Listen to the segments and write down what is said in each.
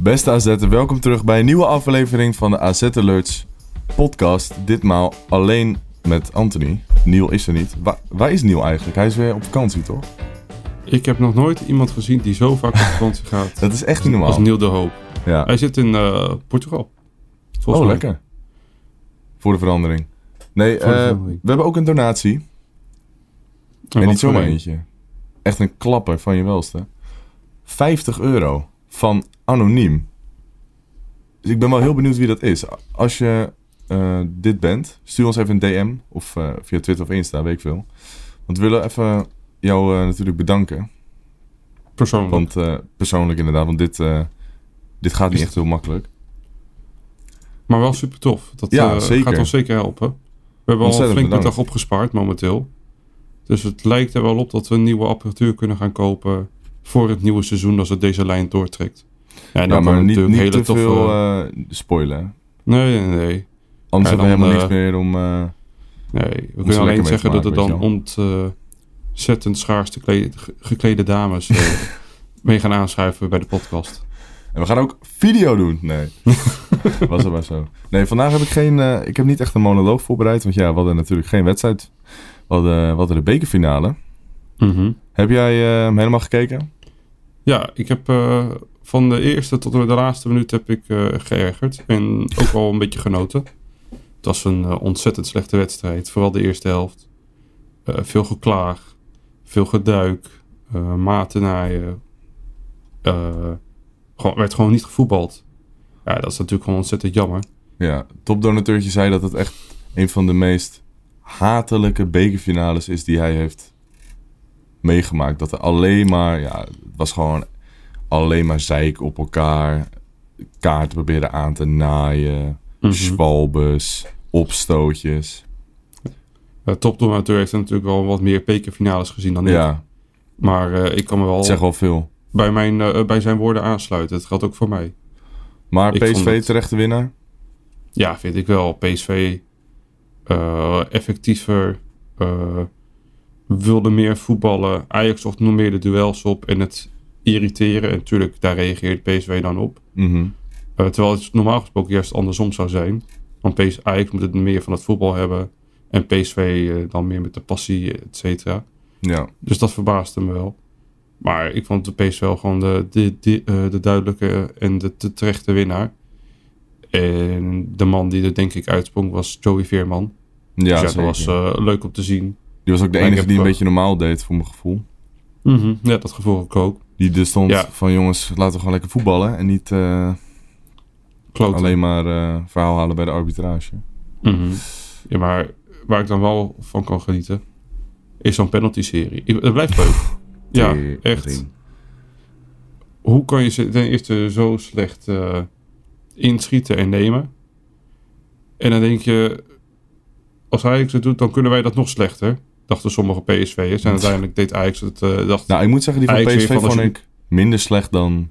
Beste AZ'er, welkom terug bij een nieuwe aflevering van de AZ Alerts podcast. Ditmaal alleen met Anthony. Neil is er niet. Wa- waar is Neil eigenlijk? Hij is weer op vakantie, toch? Ik heb nog nooit iemand gezien die zo vaak op vakantie gaat Dat is echt niet normaal. als Neil de Hoop. Ja. Hij zit in eh, Portugal. Volgens Oh, mij. lekker. Voor de verandering. Nee, de eh, verandering. we hebben ook een donatie. En niet zomaar een? eentje. Echt een klapper van je welste. 50 euro van Anoniem. Dus ik ben wel heel benieuwd wie dat is. Als je eh, dit bent, stuur ons even een DM. Of eh, via Twitter of Insta, weet ik veel. Want we willen even jou eh, natuurlijk bedanken. Persoonlijk. Want persoonlijk inderdaad, want dit, dit gaat niet Is echt heel makkelijk. Maar wel super tof. Dat Ja, gaat ons zeker helpen. We hebben al flink bedankt. bedrag opgespaard momenteel. Dus het lijkt er wel op dat we een nieuwe apparatuur kunnen gaan kopen voor het nieuwe seizoen als het deze lijn doortrekt. Ja, en Ja, dan maar niet, natuurlijk niet hele te toffe... veel eh spoilen. Nee, nee, nee. Anders hebben we helemaal eh, niks meer om... eh, Nee, we kunnen alleen zeggen dat er dan ontzettend schaars geklede dames eh, mee gaan aanschuiven bij de podcast. En we gaan ook video doen. Nee. Was het maar zo. Nee, vandaag heb ik geen... eh, ik heb niet echt een monoloog voorbereid. Want ja, we hadden natuurlijk geen wedstrijd. We hadden, we hadden de bekerfinale. Heb jij eh, hem helemaal gekeken? Ja, ik heb eh, van de eerste tot de laatste minuut heb ik eh, geërgerd. En ook wel een beetje genoten. Het was een eh, ontzettend slechte wedstrijd. Vooral de eerste helft. Veel geklaag. Veel geduik. matenaaien. gewoon, werd gewoon niet gevoetbald. Ja, dat is natuurlijk gewoon ontzettend jammer. Ja, topdonateurtje zei dat het echt een van de meest hatelijke bekerfinales is die hij heeft meegemaakt. Dat er alleen maar, ja, het was gewoon alleen maar zeik op elkaar. Kaarten proberen aan te naaien. Mhm. Schwalbes, opstootjes. Uh, topdonateur heeft natuurlijk wel wat meer bekerfinales gezien dan ik. Ja, Maar eh, ik kan me wel zegt wel veel. bij, mijn, eh, bij zijn woorden aansluiten. Het geldt ook voor mij. Maar Ik PSV het- terecht de winnaar? Ja, vind ik wel. PSV eh, effectiever. Wilde meer voetballen. Ajax zocht nog meer de duels op en het irriteren. En natuurlijk, daar reageert PSV dan op. Mhm. Eh, terwijl het normaal gesproken juist andersom zou zijn. Want PS, Ajax moet het meer van het voetbal hebben. En PSV eh, dan meer met de passie, et cetera. Ja, Dus dat verbaasde me wel. Maar ik vond de PSV wel gewoon de, de, de, eh, de duidelijke en de, de terechte winnaar. En de man die er denk ik uitsprong was Joey Veerman. ja, dus ja, dat was leuk om te zien. Die was ook de Maar enige die een wel- beetje normaal deed, voor mijn gevoel. Ja, dat gevoel ik ook. Die er stond Ja. van jongens, laten we gewoon lekker voetballen. En niet eh, alleen maar eh, verhaal halen bij de arbitrage. Mhm. Ja, maar waar ik dan wel van kan genieten, is zo'n penalty-serie. Ik- Het blijft leuk. ja, echt. Hoe kan je ze ten eerste zo slecht eh, inschieten en nemen? En dan denk je, als Ajax het doet, dan kunnen wij dat nog slechter. Dachten sommige PSV'ers. En uiteindelijk deed Ajax het. eh dacht, Nou, ik moet zeggen, die van PSV van vond ik minder slecht dan...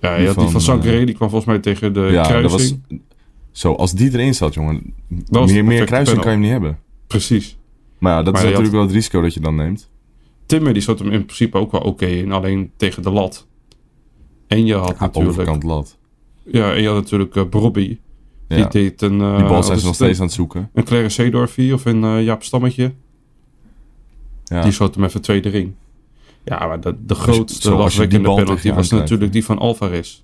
ja, die je had die van, van eh, die kwam volgens mij tegen de ja, dat kruising. was... Zo, als die erin zat, jongen. meer meer kruising kan je hem niet hebben. Precies. Maar ja, dat Maar is natuurlijk had- wel het risico dat je dan neemt. Timmer die zat hem in principe ook wel oké in, alleen tegen de lat. En je had Ja, natuurlijk... overkant lat. Ja, en je had natuurlijk uh, Brobby. Die Ja. deed een... eh, Die bal zijn ze nog steeds aan het zoeken. Een Claire Seedorfie of een eh, Jaap Stammetje. Ja. Die schoot hem even twee erin. Ja, maar de, de grootste bal penalty was natuurlijk die van Alvarez.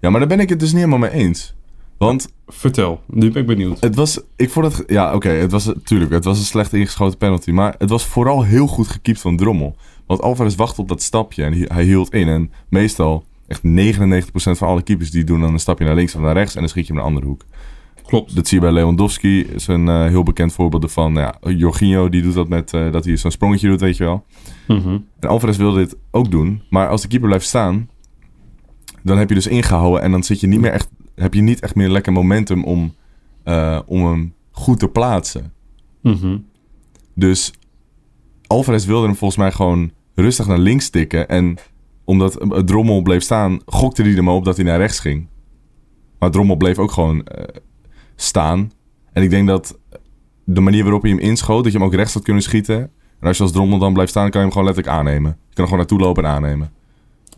ja, maar daar ben ik het dus niet helemaal mee eens. Want Vertel, nu ben ik benieuwd. het was... Ik vond het... Ja, oké, het was... Tuurlijk, het was een slecht ingeschoten penalty. Maar het was vooral heel goed gekiept van Drommel. Want Alvarez wachtte op dat stapje en hij, hield in. En meestal, echt 99% van alle keepers... die doen dan een stapje naar links of naar rechts... en dan schiet je hem naar de andere hoek. Klopt. Dat zie je bij Lewandowski. is een eh, heel bekend voorbeeld ervan. Ja, Jorginho die doet dat met eh, dat hij zo'n sprongetje doet, weet je wel. Mhm. En Alvarez wilde dit ook doen. Maar als de keeper blijft staan, dan heb je dus ingehouden en dan zit je niet meer echt, heb je niet echt meer lekker momentum om, eh, om hem goed te plaatsen. Mhm. Dus Alvarez wilde hem volgens mij gewoon rustig naar links tikken. En omdat Drommel bleef staan, gokte hij er maar op dat hij naar rechts ging. Maar Drommel bleef ook gewoon staan. En ik denk dat de manier waarop hij hem inschoot, dat je hem ook rechts had kunnen schieten. En als je als Drommel dan blijft staan, kan je hem gewoon letterlijk aannemen. Je kan er gewoon naartoe lopen en aannemen.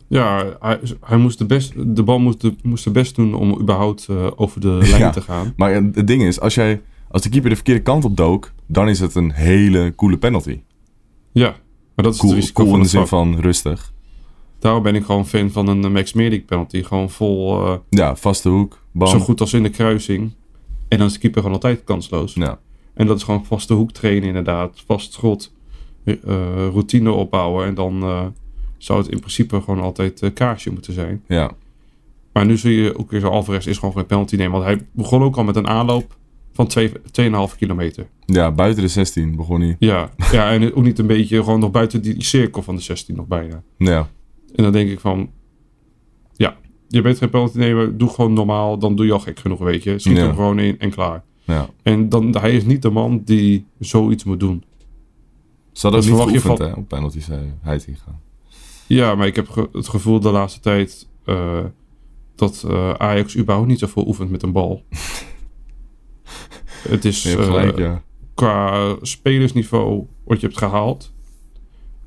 Ja, hij, hij moest de, best, de bal moest de, moest de best doen om überhaupt eh, over de lijn Ja. te gaan. Maar het ding is, als, jij, als de keeper de verkeerde kant op dook, dan is het een hele coole penalty. Ja, maar dat is Cool, het risico cool in van de de zin vak. van rustig. Daarom ben ik gewoon fan van een Max Meerdink penalty. Gewoon vol, eh, Ja, vaste hoek, bam. zo goed als in de kruising. En dan is de keeper gewoon altijd kansloos. Ja. En dat is gewoon vaste hoek trainen inderdaad. Vast schot, eh, routine opbouwen. En dan eh, zou het in principe gewoon altijd eh kaarsje moeten zijn. Ja. Maar nu zie je ook weer zo Alvarez is gewoon geen penalty nemen. Want hij begon ook al met een aanloop van twee- 2,5 kilometer. ja, buiten de 16 begon hij. Ja, ja, en ook niet een beetje gewoon nog buiten die cirkel van de 16 nog bijna. Ja. En dan denk ik van, je bent geen penalty nemen, doe gewoon normaal, dan doe je al gek genoeg, weet je. Schiet Ja. hem gewoon in en klaar. ja. En dan, hij is niet de man die zoiets moet doen. Hadden Dat niet verwacht je geoefend van- hè, op penalties hij, ingegaan. Ja, maar ik heb ge- het gevoel de laatste tijd eh, dat eh, Ajax überhaupt niet zoveel oefent met een bal. het is eh, gelijk, ja. qua spelersniveau wat je hebt gehaald.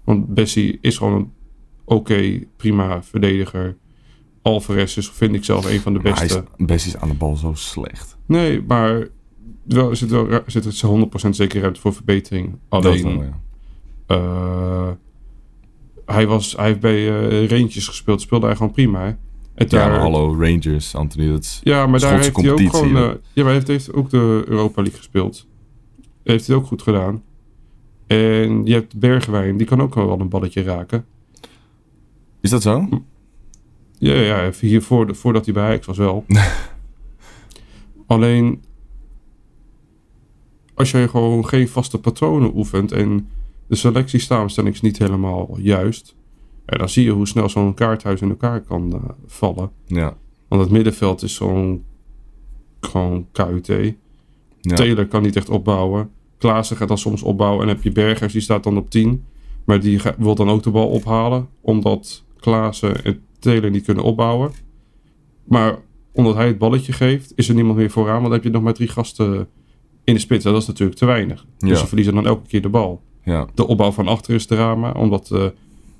Want Bessie is gewoon een oké, prima verdediger. Alvarez is, vind ik zelf, een van de Maar hij beste. is, is aan de bal zo slecht. Nee, maar wel, er zit wel zit er 100% zeker ruimte voor verbetering. Alleen, wel, ja. eh, hij, was, hij heeft bij eh Rangers gespeeld, speelde hij gewoon prima. hè. En Ja, daar, hallo, Rangers, Anthony, dat is... Ja, maar daar heeft hij ook gewoon... eh, ja, maar heeft, heeft ook de Europa League gespeeld. Heeft hij ook goed gedaan. En je hebt Bergwijn, die kan ook wel een balletje raken. Is dat zo? Ja, ja, even hiervoor, voordat hij bij Ajax was wel. Alleen, als je gewoon geen vaste patronen oefent en de selectiesamenstelling is niet helemaal juist, ja, dan zie je hoe snel zo'n kaarthuis in elkaar kan eh, vallen. Ja. Want het middenveld is zo'n gewoon KUT. ja. Taylor kan niet echt opbouwen. Klaassen gaat dan soms opbouwen. En dan heb je Bergers, die staat dan op 10. Maar die wil dan ook de bal ophalen. Omdat Klaassen en Taylor niet kunnen opbouwen. Maar omdat hij het balletje geeft, is er niemand meer vooraan. Want dan heb je nog maar drie gasten in de spits. En dat is natuurlijk te weinig. Ja. Dus ze verliezen dan elke keer de bal. Ja. De opbouw van achter is drama. Omdat eh,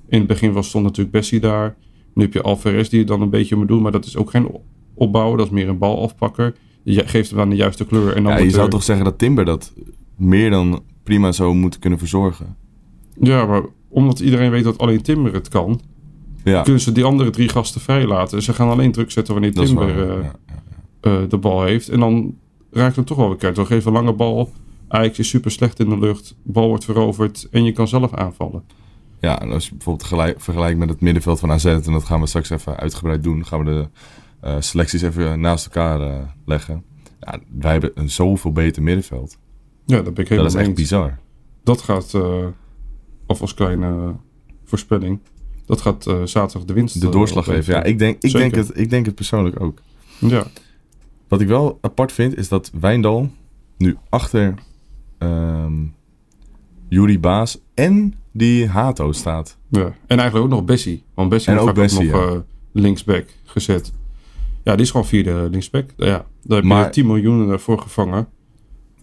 in het begin was, stond natuurlijk Bessie daar. Nu heb je Alvarez die het dan een beetje moet doen. Maar dat is ook geen opbouwen. Dat is meer een balafpakker. Je geeft hem aan de juiste kleur. En dan ja, je zou er- toch zeggen dat Timber dat meer dan prima zou moeten kunnen verzorgen. Ja, maar omdat iedereen weet dat alleen Timber het kan, Ja, kunnen ze die andere drie gasten vrijlaten. Ze gaan alleen druk zetten wanneer dat is Timber waar. eh, ja, eh, de bal heeft. En dan raakt het toch wel weer kwijt. Dan geef een lange bal. Ajax is super slecht in de lucht. Bal wordt veroverd en je kan zelf aanvallen. Ja, en als je bijvoorbeeld gelijk, vergelijkt met het middenveld van AZ, en dat gaan we straks even uitgebreid doen, gaan we de eh, selecties even naast elkaar leggen. Ja, wij hebben een zoveel beter middenveld. Ja, dat ben ik Dat helemaal is mee echt bizar. Dat gaat, of als kleine voorspelling, dat gaat eh, zaterdag de winst De eh, doorslag geven. Ja, ik denk, ik, Zeker. denk het, ik denk het persoonlijk ook. Ja, Wat ik wel apart vind, is dat Wijndal nu achter ehm Juri Baas en die Hato staat. ja. En eigenlijk ook nog Bessie. Want Bessie En ook Bessie, nog ja. eh, linksback gezet. Ja, die is gewoon vierde linksback. Ja, daar heb Maar- je 10 miljoen voor gevangen.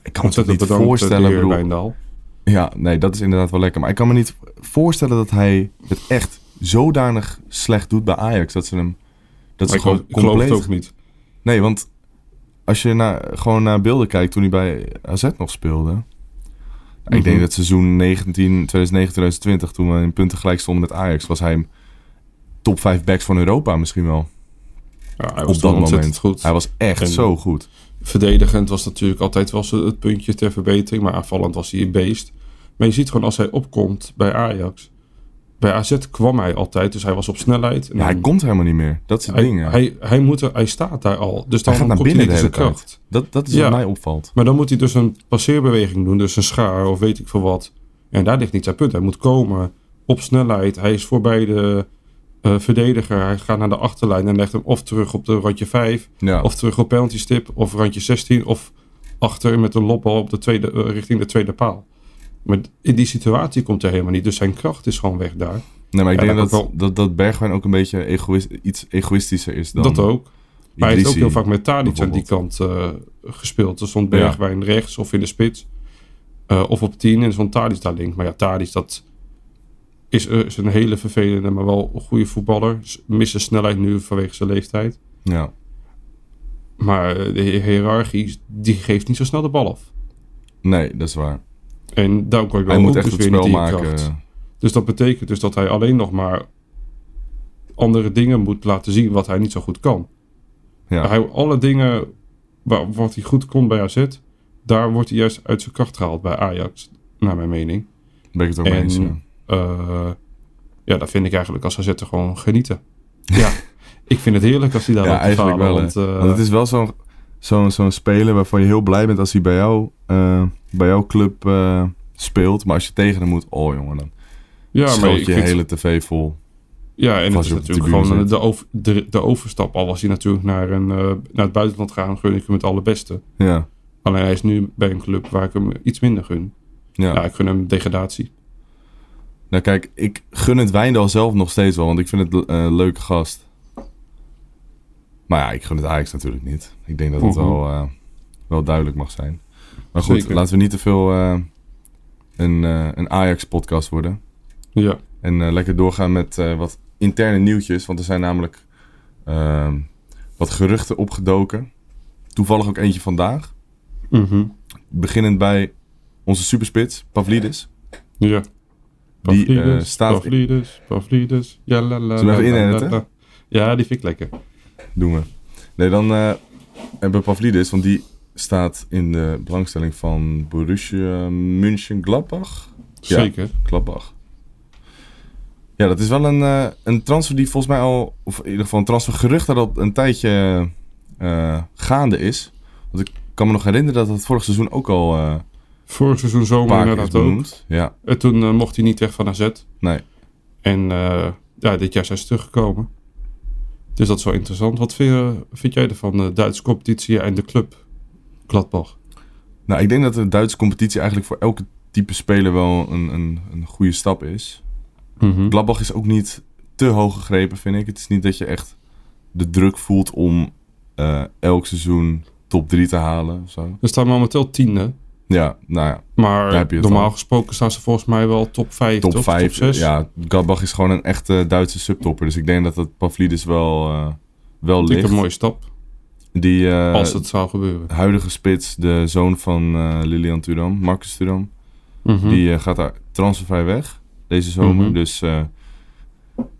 Ik kan me niet voorstellen, bedoel, Wijndal. Ja, nee, dat is inderdaad wel lekker. Maar ik kan me niet voorstellen dat hij het echt zodanig slecht doet bij Ajax. Dat ze hem... Dat ik, gewoon ik compleet... ook niet. Nee, want als je naar, gewoon naar beelden kijkt toen hij bij AZ nog speelde. Ik Mhm. denk dat seizoen 19, 2019-2020, toen we in punten gelijk stonden met Ajax, was hij top 5 backs van Europa misschien wel. Ja, hij was op dat moment. goed. Hij was echt En- zo goed. Verdedigend was natuurlijk altijd wel het puntje ter verbetering. Maar aanvallend was hij een beest. Maar je ziet gewoon als hij opkomt bij Ajax. Bij AZ kwam hij altijd. Dus hij was op snelheid. En Ja, hij dan- komt helemaal niet meer. Dat is het hij, ding. ja. hij, hij, moet er, hij staat daar al. Dus dan Hij gaat naar binnen niet de hele tijd. Dat, dat is Ja. wat mij opvalt. Maar dan moet hij dus een passeerbeweging doen. Dus een schaar of weet ik veel wat. En daar ligt niet zijn punt. Hij moet komen op snelheid. Hij is voorbij de eh, verdediger. Hij gaat naar de achterlijn en legt hem of terug op de randje 5, Ja. of terug op penalty stip, of randje 16, of achter met een lopbal op de tweede, eh, richting de tweede paal. Maar in die situatie komt hij helemaal niet. Dus zijn kracht is gewoon weg daar. Nee, maar ik Ja, denk dat dat, ook dat, dat Bergwijn ook een beetje egoïst, iets egoïstischer is dan... dat ook. Maar hij heeft ook heel vaak met Tadic aan die kant eh, gespeeld. Er stond Bergwijn rechts of in de spits. eh, of op 10 en stond Tadic daar links. Maar ja, Tadic dat is, eh, is een hele vervelende, maar wel een goede voetballer. Mist zijn snelheid nu vanwege zijn leeftijd. Ja. Maar de hiërarchie, die geeft niet zo snel de bal af. Nee, dat is waar. En daar kan ik wel moet echt dus het spel maken. kracht. Dus dat betekent dus dat hij alleen nog maar andere dingen moet laten zien wat hij niet zo goed kan. Ja. Hij, alle dingen wa- wat hij goed kon bij AZ, daar wordt hij juist uit zijn kracht gehaald bij Ajax, naar mijn mening. Ben ik het ook mee En eens, ja. eh, ja, dat vind ik eigenlijk als AZ gewoon genieten. Ja, ik vind het heerlijk als hij daar Ja, eigenlijk falen, wel. Want, eh, Want het is wel zo'n zo'n zo'n speler waarvan je heel blij bent als hij bij jou, eh, bij jouw club eh, speelt. Maar als je tegen hem moet, oh jongen, dan ja, maar schoot je vind- hele tv vol. Ja, en het is natuurlijk gewoon zit. de, over, de, de overstap. Al was hij natuurlijk naar, een, eh, naar het buitenland gaan, gun ik hem het allerbeste. Ja, Alleen hij is nu bij een club waar ik hem iets minder gun. ja. Ja, ik gun hem degradatie. Nou kijk, ik gun het Wijndal zelf nog steeds wel, want ik vind het eh, een leuke gast. Maar ja, ik gun het Ajax natuurlijk niet. Ik denk dat het Mhm. wel, eh, wel duidelijk mag zijn. Maar goed, Zeker. laten we niet te veel eh, een, eh, een Ajax-podcast worden. Ja, En lekker doorgaan met wat interne nieuwtjes. Want er zijn namelijk ehm, wat geruchten opgedoken. Toevallig ook eentje vandaag. Mhm. Beginnend bij onze superspits, Pavlidis. ja. Die, eh, Pavlidis, staat- Pavlidis, Pavlidis. Ja, la, la, Zullen we even la. Ja, die vind ik lekker. Doen we. Nee, dan eh, hebben we Pavlidis. Want die staat in de belangstelling van Borussia Mönchengladbach. Ja. Zeker. Gladbach. Ja, dat is wel een, eh, een transfer die volgens mij al... Of in ieder geval een transfergerucht dat al een tijdje eh, gaande is. Want ik kan me nog herinneren dat het vorig seizoen ook al eh, Vorig seizoen zomer inderdaad ook. Ja, En toen mocht hij niet weg van AZ. nee. En ja, dit jaar zijn ze teruggekomen. Dus dat is wel interessant. Wat vind, je- vind jij ervan, de Duitse competitie en de club Gladbach? Nou, ik denk dat de Duitse competitie eigenlijk voor elke type speler wel een, een, een goede stap is. Mhm. Gladbach is ook niet te hoog gegrepen, vind ik. Het is niet dat je echt de druk voelt om eh, elk seizoen top 3 te halen. Of zo. Er staan momenteel tiende. Ja, nou ja, Maar normaal al. gesproken staan ze volgens mij wel top 5, top toch? 5. Top 6. Ja, Gladbach is gewoon een echte Duitse subtopper. Dus ik denk dat dat Pavlidis wel, eh, wel ligt. een mooie stap. Die eh, als het zou gebeuren. huidige spits, de zoon van eh, Lilian Thuram, Marcus Thuram, Mhm. die gaat daar transfervrij weg deze zomer. Mhm. Dus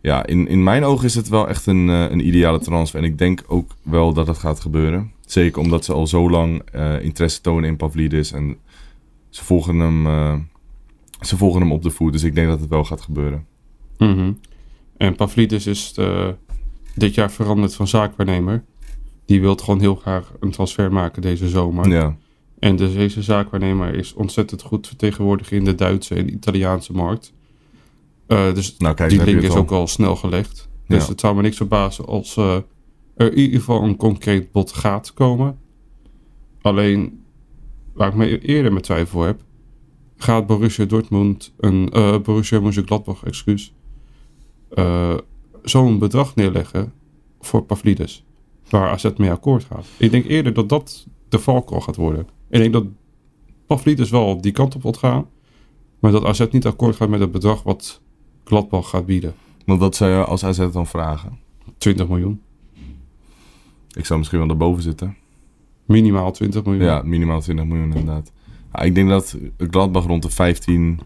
ja, in, in mijn ogen is het wel echt een, een ideale transfer. En ik denk ook wel dat het gaat gebeuren. Zeker omdat ze al zo lang eh, interesse tonen in Pavlidis. En ze volgen, hem, eh, ze volgen hem op de voet. Dus ik denk dat het wel gaat gebeuren. Mhm. En Pavlidis is dit jaar veranderd van zaakwaarnemer. Die wil gewoon heel graag een transfer maken deze zomer. Ja, En dus deze zaakwaarnemer is ontzettend goed vertegenwoordigd in de Duitse en Italiaanse markt. Eh, dus nou kijk, die link is ook al snel gelegd. Dus Ja. het zou me niks verbazen als er in ieder geval een concreet bod gaat komen. Alleen, waar ik me eerder met twijfel heb, gaat Borussia Dortmund, een eh Borussia Mönchengladbach, excuus, eh, zo'n bedrag neerleggen voor Pavlidis, waar AZ mee akkoord gaat. Ik denk eerder dat dat de valkuil gaat worden. Ik denk dat Pavlidis wel die kant op wil gaan, maar dat AZ niet akkoord gaat met het bedrag wat Gladbach gaat bieden. Want wat zou je als AZ dan vragen? 20 miljoen. Ik zou misschien wel daarboven zitten. Minimaal 20 miljoen. Ja, minimaal 20 miljoen inderdaad. Ja, ik denk dat Gladbach rond de 15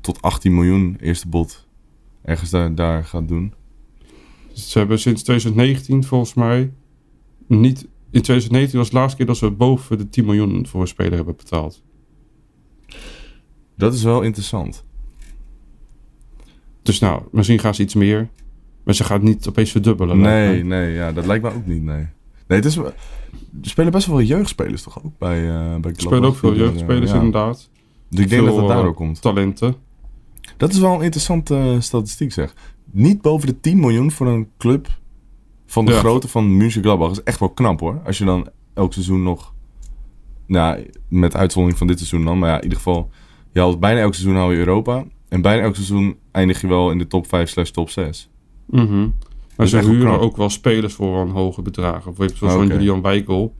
tot 18 miljoen eerste bod ergens daar, daar gaat doen. Ze hebben sinds 2019 volgens mij niet... In 2019 was de laatste keer dat ze boven de 10 miljoen voor een speler hebben betaald. Dat is wel interessant. Dus nou, misschien gaan ze iets meer. Maar ze gaan het niet opeens verdubbelen. Nee, nee, ja, dat lijkt me ook niet, nee. Nee, het is, er spelen best wel veel jeugdspelers toch ook bij, eh bij? Er spelen ook veel er, jeugdspelers ja. inderdaad. Dus ik denk dat het daardoor eh, komt. Talenten. Dat is wel een interessante eh, statistiek zeg. niet boven de 10 miljoen voor een club van de Ja. grootte van München Gladbach. Dat is echt wel knap hoor. Als je dan elk seizoen nog, nou, met uitzondering van dit seizoen dan, maar ja, in ieder geval, je haalt bijna elk seizoen haal je Europa. En bijna elk seizoen eindig je wel in de top 5 slash top 6. Mhm. Maar is ze huren knap. ook wel spelers voor een hoge bedragen. Bijvoorbeeld zoals Ah, van. Julian Wijkel.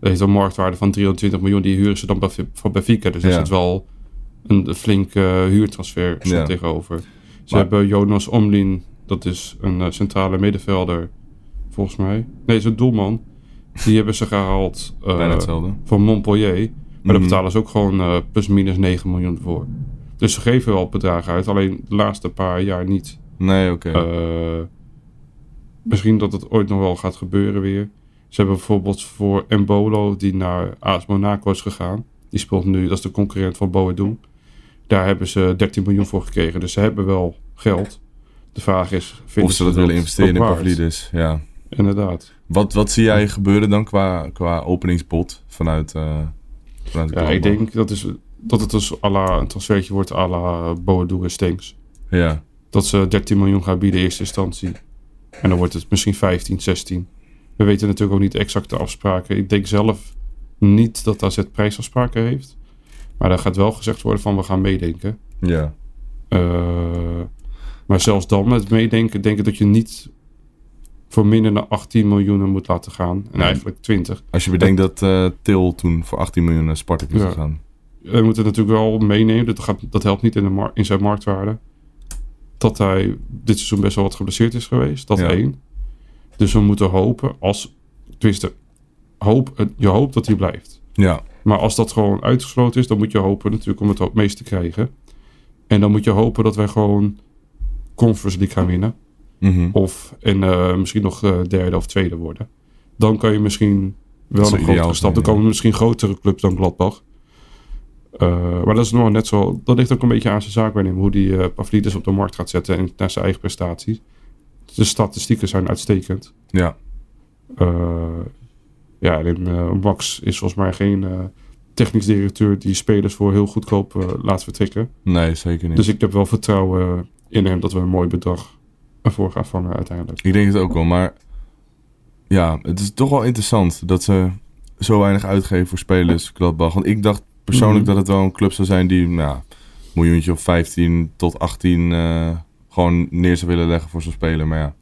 Dat heeft een marktwaarde van 320 miljoen. Die huren ze dan van Benfica. Dus er Ja. zit wel een flinke uh, huurtransfer Ja. tegenover. Ze Maar- hebben Jonas Omlin. Dat is een eh, centrale middenvelder. Volgens mij. Nee, is een doelman. Die hebben ze gehaald eh, bijna hetzelfde. van Montpellier. Maar daar Mhm. betalen ze ook gewoon eh, plus minus 9 miljoen voor. Dus ze geven wel bedragen uit. Alleen de laatste paar jaar niet. Nee, oké. Eh, misschien dat het ooit nog wel gaat gebeuren weer. Ze hebben bijvoorbeeld voor Embolo, die naar AS Monaco is gegaan. Die speelt nu, dat is de concurrent van Boadou. Daar hebben ze 13 miljoen voor gekregen. Dus ze hebben wel geld. De vraag is, of ze dat willen investeren in? Pavlidis. Ja. Inderdaad. Wat, wat zie jij gebeuren dan qua, qua openingsbod vanuit, eh vanuit Ja, ik denk dat, is, dat het dus à la, een transfertje wordt à la Boadou en. Ja, Dat ze 13 miljoen gaan bieden in eerste instantie. En dan wordt het misschien 15, 16. We weten natuurlijk ook niet exact de afspraken. Ik denk zelf niet dat AZ prijsafspraken heeft. Maar er gaat wel gezegd worden van we gaan meedenken. ja. Eh, maar zelfs dan met meedenken denk ik dat je niet voor minder dan 18 miljoen moet laten gaan. En eigenlijk 20. Als je bedenkt dat eh Til toen voor 18 miljoen naar Spartak is Ja. gegaan. We moeten natuurlijk wel meenemen. Dat, gaat, dat helpt niet in, de mar- in zijn marktwaarde. Dat hij dit seizoen best wel wat geblesseerd is geweest. Dat Ja. één. Dus we moeten hopen als... Tenminste, hoop, eh, je hoopt dat hij blijft. Ja, Maar als dat gewoon uitgesloten is, dan moet je hopen natuurlijk om het meest te krijgen. En dan moet je hopen dat wij gewoon Conference League gaan winnen. mhm. Of en, eh, misschien nog eh, derde of tweede worden. Dan kan je misschien wel een grotere stap. Dan komen misschien grotere clubs dan Gladbach. Eh, maar dat is nog net zo. Dat ligt ook een beetje aan zijn zaakwaarnemer. Hoe die eh Pavlidis op de markt gaat zetten en naar zijn eigen prestaties. De statistieken zijn uitstekend. ja. Eh, ja, en Max is volgens mij geen technisch directeur die spelers voor heel goedkoop laat vertrekken. Nee, zeker niet. Dus ik heb wel vertrouwen in hem dat we een mooi bedrag ervoor gaan vangen uiteindelijk. Ik denk het ook wel, maar ja, het is toch wel interessant dat ze zo weinig uitgeven voor spelers, Gladbach. Want ik dacht persoonlijk Mhm. dat het wel een club zou zijn die, nou, een miljoentje of 15 tot 18 eh, gewoon neer zou willen leggen voor zo'n speler. Maar ja,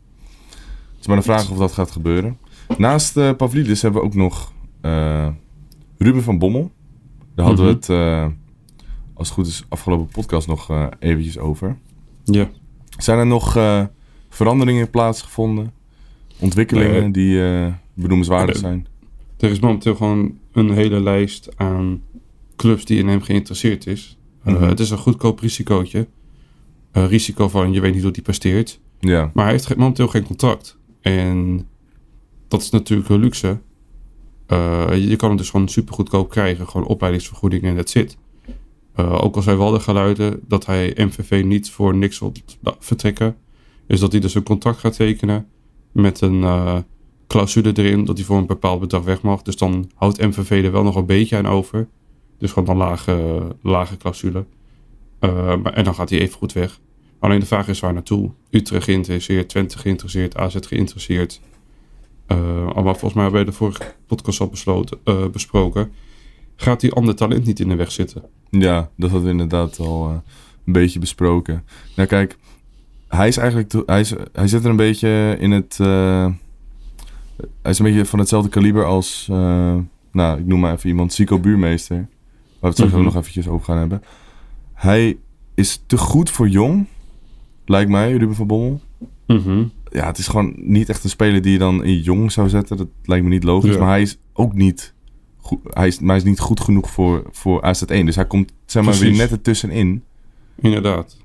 het is maar de vraag of dat gaat gebeuren. Naast eh Pavlidis hebben we ook nog eh, Ruben van Bommel. Daar hadden Mhm. we het, eh, als het goed is, afgelopen podcast nog eventjes over. Ja. Zijn er nog veranderingen plaatsgevonden? Ontwikkelingen Nee. die benoemenswaardig Nee. zijn? Er is momenteel gewoon een hele lijst aan clubs die in hem geïnteresseerd is. Eh, Mhm. het is een goedkoop risicootje. Een risico van je weet niet hoe die presteert. Ja, Maar hij heeft momenteel geen contract. En dat is natuurlijk een luxe. Eh, je kan het dus gewoon super goedkoop krijgen. Gewoon opleidingsvergoeding en that's it. Eh, ook al zijn wel de geluiden dat hij MVV niet voor niks wil vertrekken. Is dat hij dus een contract gaat tekenen. Met een clausule erin dat hij voor een bepaald bedrag weg mag. Dus dan houdt MVV er wel nog een beetje aan over. Dus gewoon een lage, lage clausule. Eh, en dan gaat hij even goed weg. Alleen de vraag is waar naartoe. Utrecht geïnteresseerd, Twente geïnteresseerd, AZ geïnteresseerd. Allemaal volgens mij hebben we de vorige podcast al besloten, eh, besproken. Gaat die ander talent niet in de weg zitten? ja, dat hadden we inderdaad al een beetje besproken. Nou kijk, hij is eigenlijk, hij, is, hij zit er een beetje in het, hij is een beetje van hetzelfde kaliber als, nou ik noem maar even iemand, Zico Buurmeester. Waar we het straks Mhm. ook nog eventjes over gaan hebben. Hij is te goed voor jong, lijkt mij, Ruben van Bommel. ja, het is gewoon niet echt een speler die je dan in jong zou zetten. Dat lijkt me niet logisch. Ja. Maar hij is ook niet goed, hij is, maar hij is niet goed genoeg voor, voor AZ1. Dus hij komt zeg maar, weer net ertussenin. Inderdaad.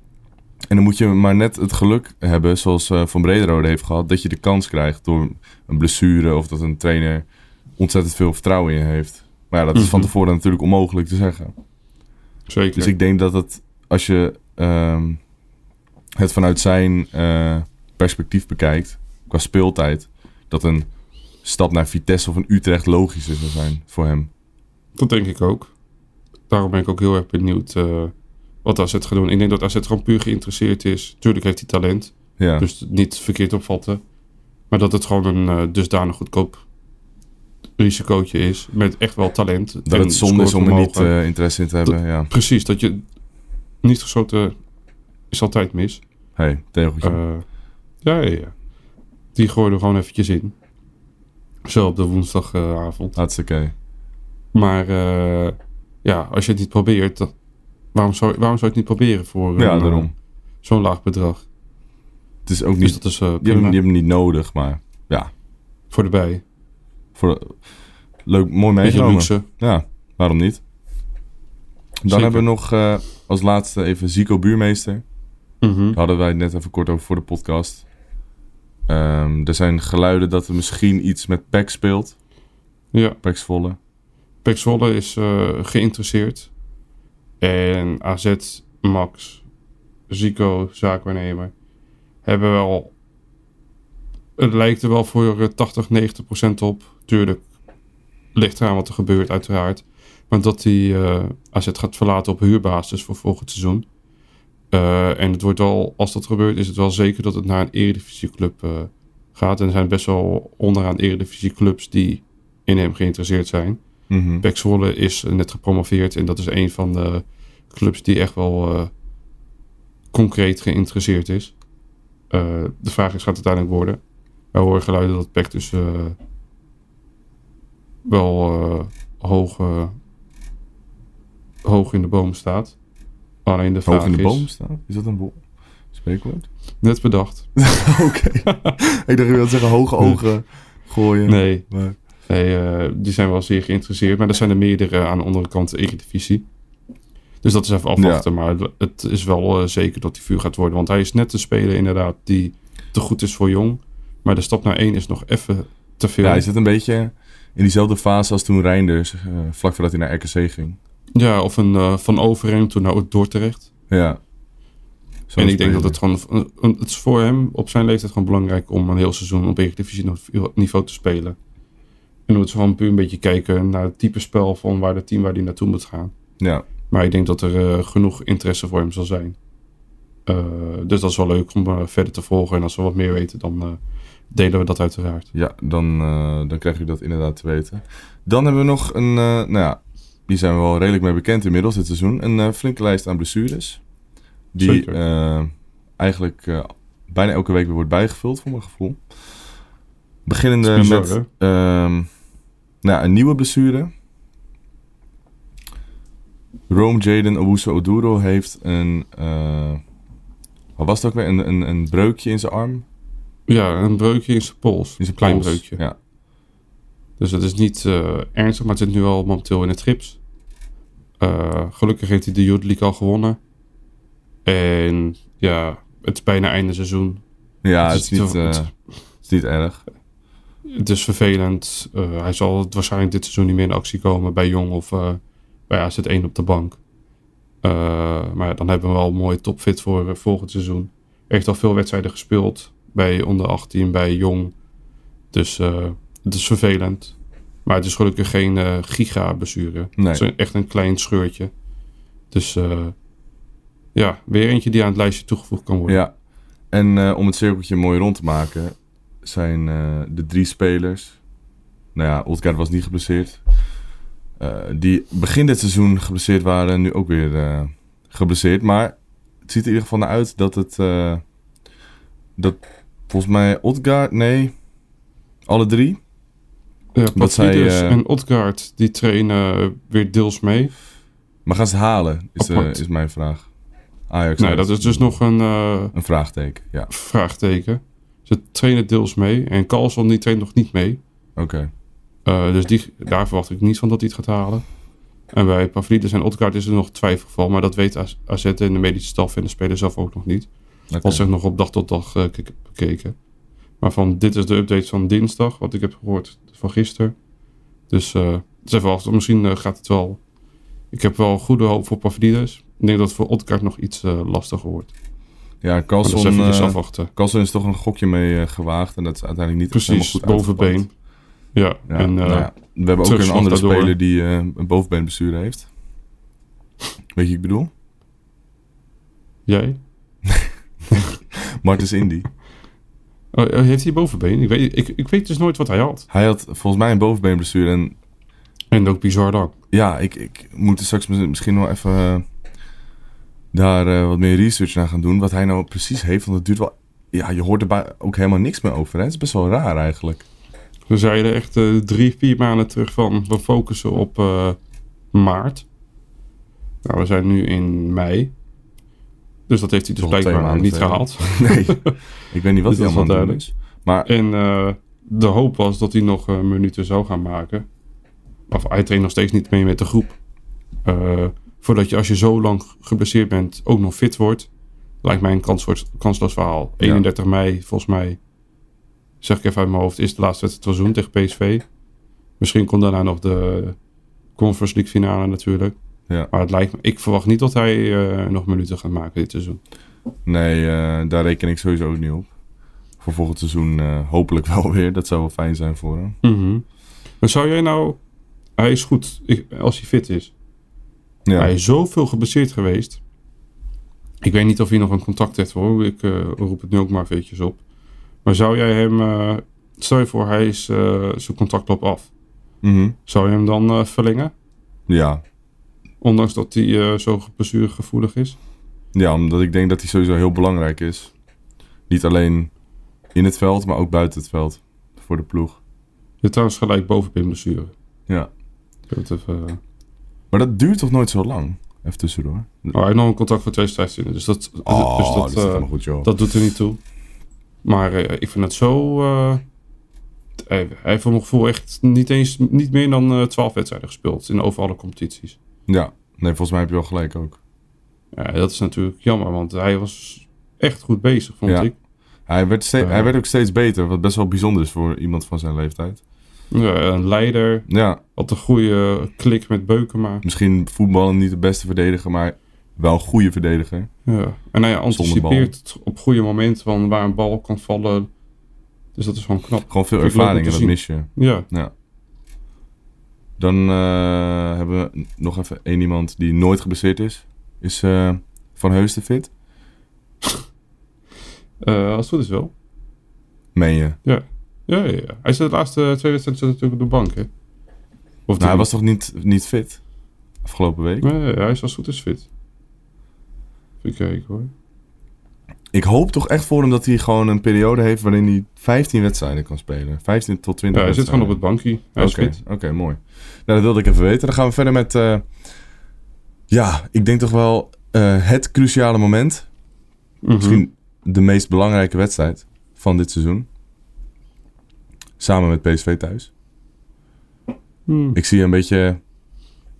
En dan moet je maar net het geluk hebben, zoals eh, Van Brederode heeft gehad, dat je de kans krijgt door een blessure of dat een trainer ontzettend veel vertrouwen in je heeft. Maar ja, dat is van Mhm. tevoren natuurlijk onmogelijk te zeggen. Zeker. Dus ik denk dat het, als je ehm, het vanuit zijn eh, perspectief bekijkt, qua speeltijd, dat een stap naar Vitesse of een Utrecht logischer zou zijn voor hem. Dat denk ik ook. Daarom ben ik ook heel erg benieuwd eh, wat AZ gaat doen. Ik denk dat AZ gewoon puur geïnteresseerd is. Tuurlijk heeft hij talent. Ja, Dus niet verkeerd opvatten. Maar dat het gewoon een eh, dusdanig goedkoop risicootje is. Met echt wel talent. dat het zonde is om er niet eh, interesse in te hebben. Ja, Precies, dat je niet geschoten is altijd mis. hey, tegeltje. Eh, ja, ja, ja. Die gooien er gewoon eventjes in. Zo op de woensdagavond. Hartstikke. Maar eh, ja, als je het niet probeert, dan, waarom, zou, waarom zou je het niet proberen voor Ja, daarom. zo'n laag bedrag? Het is ook Dus niet... dat is Je hebt, prima hem- je hebt hem niet nodig, maar ja, voor de bij. Voor, leuk, mooi Beetje meegenomen. luxe. Ja, waarom niet? Dan Zeker. hebben we nog eh, als laatste even Zico Buurmeester. Mhm. Daar hadden wij het net even kort over voor de podcast. Ehm, er zijn geluiden dat er misschien iets met PEC speelt. Ja, PEC Zwolle. Pek Zwolle is eh, geïnteresseerd. En AZ, Max, Zico, zaakwaarnemer, hebben wel... Het lijkt er wel voor eh, 80, 90 procent op. Tuurlijk, ligt eraan wat er gebeurt uiteraard. Maar dat die eh, AZ gaat verlaten op huurbasis voor volgend seizoen. Eh, en het wordt wel, als dat gebeurt, is het wel zeker dat het naar een eredivisieclub eh gaat. En er zijn best wel onderaan eredivisieclubs die in hem geïnteresseerd zijn. Pek Zwolle is eh, net gepromoveerd en dat is een van de clubs die echt wel eh, concreet geïnteresseerd is. Eh, de vraag is, gaat het uiteindelijk worden? Wij horen geluiden dat Pek dus eh, wel eh, hoog, eh, hoog in de boom staat. Alleen de vraag Hoog in de is, staan? Is dat een wo- spreekwoord? net bedacht. Oké. Ik dacht je wilde zeggen hoge ogen gooien. Nee, Maar, Nee, die zijn wel zeer geïnteresseerd. Maar er zijn er meerdere aan de andere kant Eredivisie. Dus dat is even afwachten. Maar het- is wel zeker dat hij vuur gaat worden. Want hij is net de speler inderdaad die te goed is voor jong. Maar de stap naar één is nog even te veel. ja, hij zit een beetje in diezelfde fase als toen Reinders, eh, vlak voordat hij naar RKC ging. Ja, of een eh, Van toen naar Dordrecht. Ja. En ik denk dat het gewoon... een- Het is voor hem op zijn leeftijd gewoon belangrijk om een heel seizoen op Eredivisie niveau te spelen. En dan moet gewoon puur een beetje kijken naar het type spel van waar het team waar hij naartoe moet gaan. Ja, Maar ik denk dat er eh, genoeg interesse voor hem zal zijn. Eh, dus dat is wel leuk om eh, verder te volgen. En als we wat meer weten, dan eh, delen we dat uiteraard. ja dan, dan krijg je dat inderdaad te weten. Dan hebben we nog een, nou ja, die zijn we wel redelijk mee bekend inmiddels dit seizoen. Een flinke lijst aan blessures. Die eigenlijk bijna elke week weer wordt bijgevuld, voor mijn gevoel. Beginnende bizar, met ehm, nou, een nieuwe blessure. Rome Jaden Owusu Oduro heeft een, wat was het ook weer, een, een, een breukje in zijn arm. Ja, een breukje in zijn pols. In zijn klein pols. breukje. Ja. Dus het is niet eh, ernstig, maar het zit nu al momenteel in het gips. Eh, gelukkig heeft hij de Youth League al gewonnen. En ja, het is bijna einde seizoen. Ja, Het het is niet, te- eh, het- is niet erg. Het is vervelend. Hij zal waarschijnlijk dit seizoen niet meer in actie komen bij Jong of bij AZ 1 op de bank. Eh, maar dan hebben we wel een mooie topfit voor eh, volgend seizoen. Heeft al veel wedstrijden gespeeld bij onder 18, bij Jong. Dus eh, het is vervelend. Maar het is gelukkig geen eh giga-blessure. Nee. Het is echt een klein scheurtje. Dus ja, weer eentje die aan het lijstje toegevoegd kan worden. Ja. En om het cirkeltje mooi rond te maken, zijn de drie spelers. Nou ja, Odgaard was niet geblesseerd. Eh, die begin dit seizoen geblesseerd waren, nu ook weer eh, geblesseerd. Maar het ziet er in ieder geval naar uit dat het. eh, dat volgens mij Odgaard, nee. Alle drie. Ja, zij, eh, en Odgaard die trainen weer deels mee. Maar gaan ze het halen, is, is mijn vraag. Ajax. Nee, dat is dus nog een eh, Een vraagteken, ja. vraagteken. Ze trainen deels mee. En Carlson die traint nog niet mee. Oké. Eh, dus die, daar verwacht ik niet van dat hij het gaat halen. En bij Pavlidis en Odgaard is er nog twijfelgeval. Maar dat weet AZ en de medische staf en de speler zelf ook nog niet. Als zich nog op dag tot dag k- bekeken. Maar van dit is de update van dinsdag. Wat ik heb gehoord van gisteren. Dus eh het is even. Misschien gaat het wel... Ik heb wel goede hoop voor Pavlidis. Ik denk dat het voor Odgaard nog iets lastiger wordt. Ja, Carlson, is eventjes afwachten. Carlson is toch een gokje mee gewaagd. En dat is uiteindelijk niet Precies, helemaal goed bovenbeen. Ja, en eh, nou ja, we hebben ook een andere speler die eh, een bovenbeenbestuur heeft. Weet je wat ik bedoel? jij? Martens Indy. Oh, oh, heeft hij bovenbeen? Ik weet, ik, ik weet dus nooit wat hij had. Hij had volgens mij een bovenbeenblessure. En En ook bizar dan. ja, ik, ik moet er straks mis- misschien nog even eh, daar eh, wat meer research naar gaan doen. Wat hij nou precies heeft. Want het duurt wel... Ja, je hoort er ook helemaal niks meer over. Hè? Het is best wel raar eigenlijk. We zeiden echt eh, drie, vier maanden terug van we focussen op eh, maart. Nou, we zijn nu in mei. Dus dat heeft hij dus twee blijkbaar niet gehaald. Nee, ik weet niet wat Dus hij wel allemaal duidelijk. is. Maar En eh, de hoop was dat hij nog minuten zou gaan maken. Of hij traint nog steeds niet mee met de groep. Voordat je als je zo lang geblesseerd bent ook nog fit wordt. Lijkt mij een kansloos, kansloos verhaal. Ja. 31 mei volgens mij. Zeg ik even uit mijn hoofd. Is de laatste wedstrijd van het seizoen tegen PSV. Misschien komt daarna nog de Conference League finale natuurlijk. ja, Maar het lijkt me, ik verwacht niet dat hij eh, nog minuten gaat maken dit seizoen. nee, eh, daar reken ik sowieso ook niet op. Voor volgend seizoen eh, hopelijk wel weer. Dat zou wel fijn zijn voor hem. Mhm. Maar zou jij nou... Hij is goed ik- als hij fit is. Ja, Hij is zoveel geblesseerd geweest. Ik weet niet of hij nog een contact heeft hoor. Ik roep het nu ook maar eventjes op. Maar zou jij hem... eh, stel je voor, hij is eh, zijn contract loopt af. Mhm. Zou je hem dan eh, verlengen? ja. Ondanks dat hij zo blessuregevoelig is? Ja, omdat ik denk dat hij sowieso heel belangrijk is. Niet alleen in het veld, maar ook buiten het veld. Voor de ploeg. Je trouwens gelijk boven blessure. Ja. Ik het even... Maar dat duurt toch nooit zo lang? Even tussendoor. Oh, hij heeft nog een contract voor 2015. Dus dat, Oh, dus dat, dat, eh, helemaal goed, joh. dat doet er niet toe. Maar eh, ik vind het zo... eh, hij, heeft voor mijn gevoel echt niet, eens, niet meer dan eh 12 wedstrijden gespeeld. In over alle competities. Ja, nee, volgens mij heb je wel gelijk ook. Ja, dat is natuurlijk jammer. Want hij was echt goed bezig, vond Ja. ik. Hij werd, hij werd ook steeds beter, wat best wel bijzonder is voor iemand van zijn leeftijd. Ja, een leider. Ja, Had een goede klik met Beukema. misschien voetballen niet de beste verdediger, maar wel een goede verdediger. Ja. En hij Zonder anticipeert op goede momenten van waar een bal kan vallen. Dus dat is gewoon knap. Gewoon veel ervaring te en dat mis je. Ja. Ja. Dan eh, hebben we nog even één iemand die nooit geblesseerd is. Is eh, Van Heusden fit? Eh, als het goed is wel. Meen je? Ja, ja, ja. Hij zit de laatste twee wedstrijden natuurlijk op de bank, hè? Of Nou, hij was toch niet, niet fit? Afgelopen week? Nee, hij is als het goed is fit. Kijken hoor. Ik hoop toch echt voor hem dat hij gewoon een periode heeft waarin hij 15 wedstrijden kan spelen. 15 tot 20 Ja, hij zit gewoon op het bankje. Oké, oké, mooi. Nou, dat wilde ik even weten. Dan gaan we verder met... eh, ja, ik denk toch wel eh, het cruciale moment. Mhm. Misschien de meest belangrijke wedstrijd van dit seizoen. Samen met PSV thuis. Hmm. Ik zie je een beetje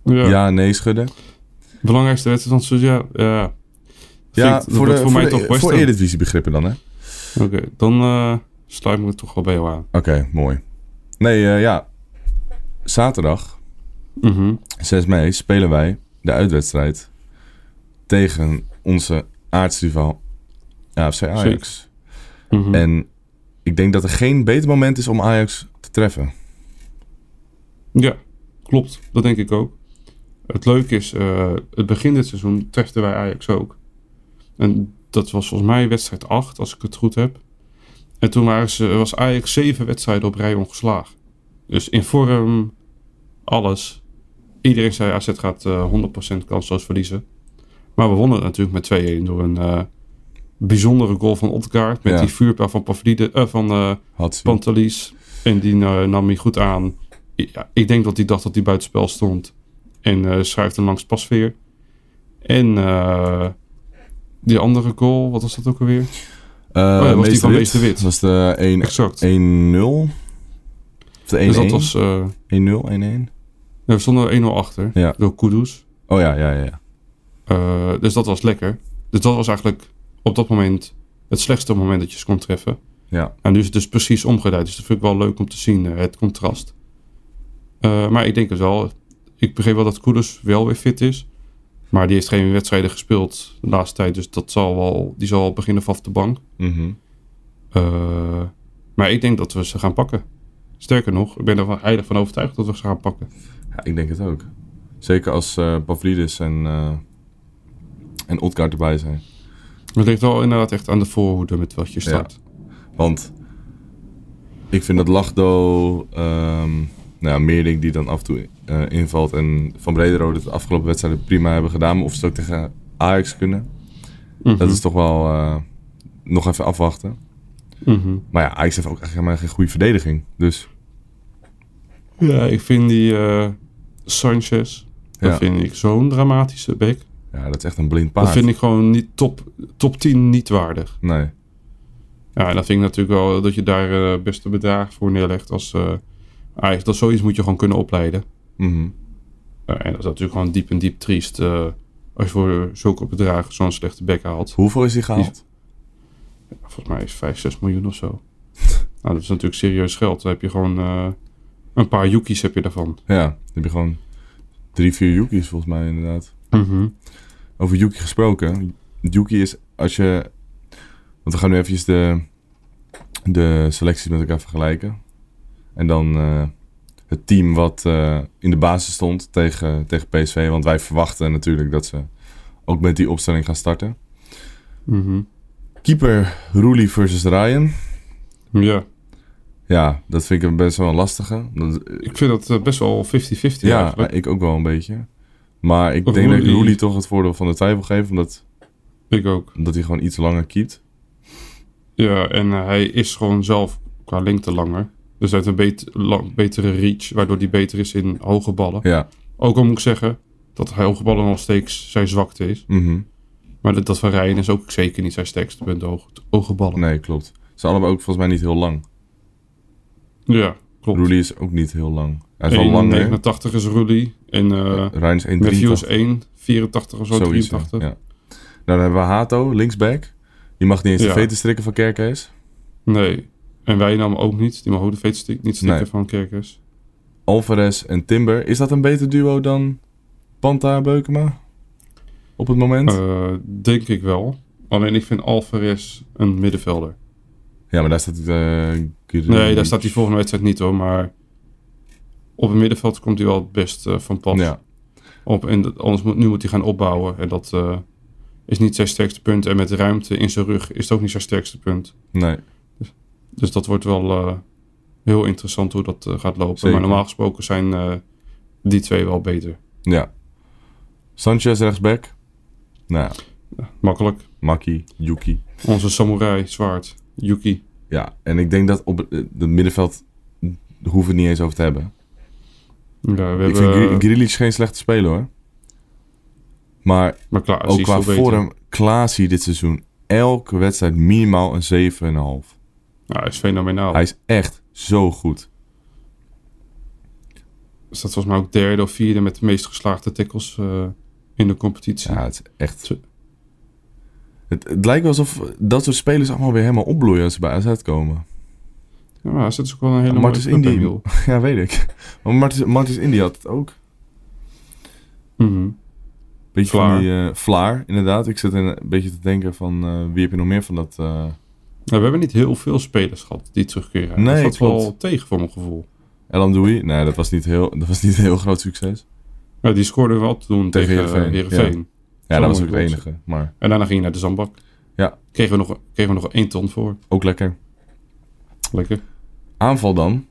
Ja. ja, nee schudden. Belangrijkste wedstrijd van het seizoen, ja. ja. Ja, ik- voor, de, voor, mij de, toch West voor. Eredivisie begrippen dan, hè? Oké, dan eh sluit me toch wel bij jou aan. Oké, mooi. Nee, eh, ja. Zaterdag, Mhm. 6 mei, spelen wij de uitwedstrijd tegen onze aartsrivaal AFC Ajax. Mhm. En ik denk dat er geen beter moment is om Ajax te treffen. Ja, klopt. Dat denk ik ook. Het leuke is, eh, het begin dit seizoen treften wij Ajax ook. En dat was volgens mij wedstrijd 8, als ik het goed heb. En toen waren ze, was Ajax zeven wedstrijden op rij ongeslagen. Dus in vorm, alles. Iedereen zei AZ gaat eh 100% kansloos verliezen. Maar we wonnen natuurlijk met 2-1 door een eh, bijzondere goal van Odgaard. Met Ja. die vuurpijl van, Pavlide, eh, van eh. Pantelies. En die eh, nam hij goed aan. Ja, ik denk dat hij dacht dat hij buitenspel stond. En eh schuift hem langs pasveer. En eh, die andere goal, wat was dat ook alweer? Eh, ja, was die van. Meester Wit. Dat was de 1 Exact. 1-0. Of de 1-1. dus dat was... eh 1-0, 1-1. we stonden 1-0 achter. Ja. Door Kudus. Oh ja, ja, ja. ja. Eh, dus dat was lekker. Dus dat was eigenlijk op dat moment het slechtste moment dat je ze kon treffen. Ja, En nu is het dus precies omgedraaid. Dus dat vind ik wel leuk om te zien, eh, het contrast. Eh, maar ik denk het wel. Ik begreep wel dat Kudus wel weer fit is. Maar die heeft geen wedstrijden gespeeld de laatste tijd. Dus dat zal wel, die zal wel beginnen vanaf de bank. Mhm. Eh, maar ik denk dat we ze gaan pakken. Sterker nog, ik ben er van- heilig van overtuigd dat we ze gaan pakken. ja ik denk het ook. Zeker als eh Pavlidis en, eh en Odgaard erbij zijn. Het ligt wel inderdaad echt aan de voorhoede met wat je start. Want ik vind dat Lachdo, ehm nou Meerdink die dan af en toe eh, invalt en Van Brederode de afgelopen wedstrijden prima hebben gedaan. Maar of ze het ook tegen Ajax kunnen, Mhm. dat is toch wel eh, nog even afwachten. Mhm. Maar ja, Ajax heeft ook echt helemaal geen goede verdediging. Dus Ja, ik vind die eh, Sanchez, dat Ja. vind ik zo'n dramatische back. ja, dat is echt een blind paard. Dat vind ik gewoon niet top, top 10 niet waardig. Nee. Ja, en dan vind ik natuurlijk wel dat je daar eh beste bedrag voor neerlegt als Ajax. Dat zoiets moet je gewoon kunnen opleiden. Mhm. Eh, en dat is natuurlijk gewoon diep en diep triest eh, als je voor zulke bedragen zo'n slechte back haalt. Hoeveel is hij gehaald? Volgens mij is 5, 6 miljoen of zo. nou, dat is natuurlijk serieus geld. Dan heb je gewoon eh, een paar Yuki's heb je daarvan. Ja, dan heb je gewoon drie, vier Yuki's volgens mij inderdaad. Mhm. Over Yuki gesproken. Yuki is als je... Want we gaan nu eventjes de, de selecties met elkaar vergelijken. En dan eh, het team wat eh, in de basis stond tegen, tegen PSV. Want wij verwachten natuurlijk dat ze ook met die opstelling gaan starten. Mhm. Keeper Roelie versus Ryan. Ja, Ja, dat vind ik best wel een lastige. Dat- ik vind dat eh, best wel 50-50 ja, eigenlijk. ik ook wel een beetje. Maar ik Of denk dat ik Roelie. Toch het voordeel van de twijfel geef. Omdat, Ik ook. omdat hij gewoon iets langer keept. Ja, en eh, hij is gewoon zelf qua lengte langer. Dus hij heeft een bet- betere reach, waardoor hij beter is in hoge ballen. Ja. Ook al moet ik zeggen dat hij hoge ballen nog steeds zijn zwakte is. mhm. Maar dat, dat van Ryan is ook zeker niet zijn sterkste punt, hoge, hoge ballen. Nee, klopt. Ze zijn allebei ook volgens mij niet heel lang. Ja, klopt. Roelie is ook niet heel lang. Hij is wel langer. 1,89 is Roelie. En eh Ryan is 1,83. Matthew is 1,84 of zo, Zoiets, ja. 83. Ja. Nou, dan hebben we Hato, linksback. Die mag niet eens de Ja. veten strikken van Kerkers. Nee. En Wijnam ook niet. Die ook de veetstik niet stikken Nee. van Kerkers. Alvarez en Timber. Is dat een beter duo dan Panta Beukema? Op het moment? Eh, denk ik wel. Alleen ik vind Alvarez een middenvelder. ja, maar daar staat... eh Nee, daar staat hij volgende wedstrijd niet hoor. Maar op het middenveld komt hij wel het best eh, van pas. Ja, Op, en dat- anders moet, nu moet hij gaan opbouwen. En dat is niet zijn sterkste punt. En met ruimte in zijn rug is het ook niet zijn sterkste punt. nee. Dus dat wordt wel eh, heel interessant hoe dat eh, gaat lopen. Zeker. Maar normaal gesproken zijn eh, die twee wel beter. Ja. Sanchez rechtsback. Nou, ja, Makkelijk. Maki, Yuki. Onze samurai, zwaard, Yuki. Ja, en ik denk dat op het, middenveld hoeven we het niet eens over te hebben. Ja, we ik hebben, vind Gri- Grealish geen slechte speler hoor. Maar maar ook qua vorm, Klaasie dit seizoen, elke wedstrijd minimaal een 7,5. Ja, hij is fenomenaal. Hij is echt zo goed. staat volgens mij ook derde of vierde met de meest geslaagde tackles eh, in de competitie. Ja, het is echt... Het, het lijkt wel alsof dat soort spelers allemaal weer helemaal opbloeien als ze bij AZ komen. Ja, maar hij zit ook wel een hele Ja, Martens Indy. Ja, weet ik. Maar Martens, Martens Indy had het ook. Mhm. Beetje Vlaar. van die eh, Vlaar, inderdaad. Ik zit een beetje te denken van eh, wie heb je nog meer van dat... Ja, we hebben niet heel veel spelers gehad die terugkeren. Nee, dat valt wel tegen voor mijn gevoel. El Amdoui? Nee, dat was niet heel, dat was niet een heel groot succes. Ja, die scoorde wel toen Tegen tegen, Heerenveen. Ja, dat was ook het enige. Maar En daarna ging hij naar de zandbak. Ja. Kregen we nog, kregen we nog één ton voor. ook lekker. Lekker. Aanval dan.